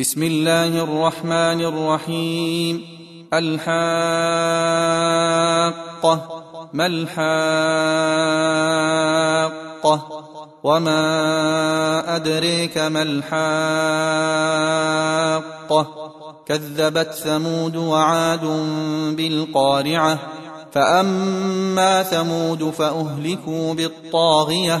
بسم الله الرحمن الرحيم. الحاقة. ما الحاقة؟ وما أدريك ما الحاقة؟ كذبت ثمود وعاد بالقارعة. فأما ثمود فأهلكوا بالطاغية.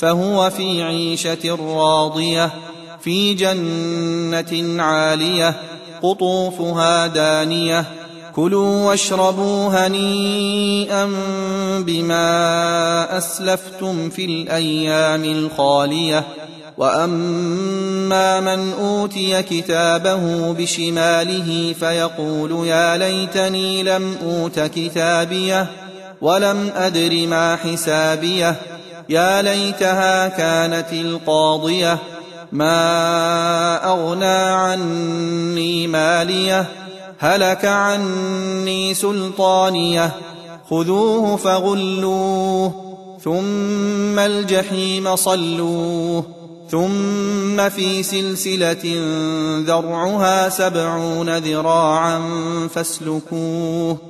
فهو في عيشة راضية في جنة عالية قطوفها دانية. كلوا واشربوا هنيئا بما أسلفتم في الأيام الخالية. وأما من أوتي كتابه بشماله فيقول يا ليتني لم أوت كتابيه ولم أدر ما حسابيه. يا ليتها كانت القاضية ما أغنى عني مالية هلك عني سلطانية خذوه فغلوه ثم الجحيم صلوه ثم في سلسلة ذرعها سبعون ذراعا فاسلكوه.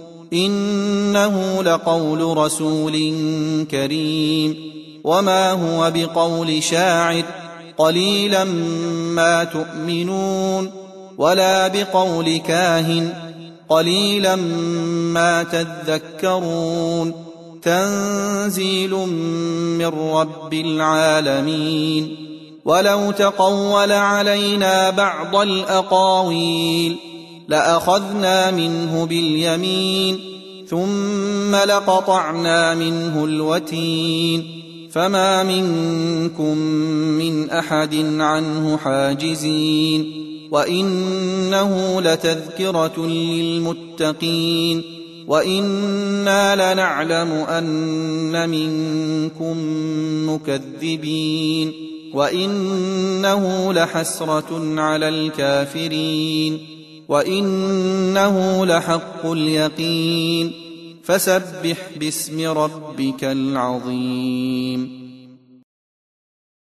إنه لقول رسول كريم. وما هو بقول شاعر قليلا ما تؤمنون ولا بقول كاهن قليلا ما تذكرون. تنزيل من رب العالمين. ولو تقول علينا بعض الأقاويل لأخذنا منه باليمين ثم لقطعنا منه الوتين. فما منكم من أحد عنه حاجزين وإنه لتذكرة للمتقين. وإنا لنعلم أن منكم مكذبين وإنه لحسرة على الكافرين. وانه لحق اليقين فسبح باسم ربك العظيم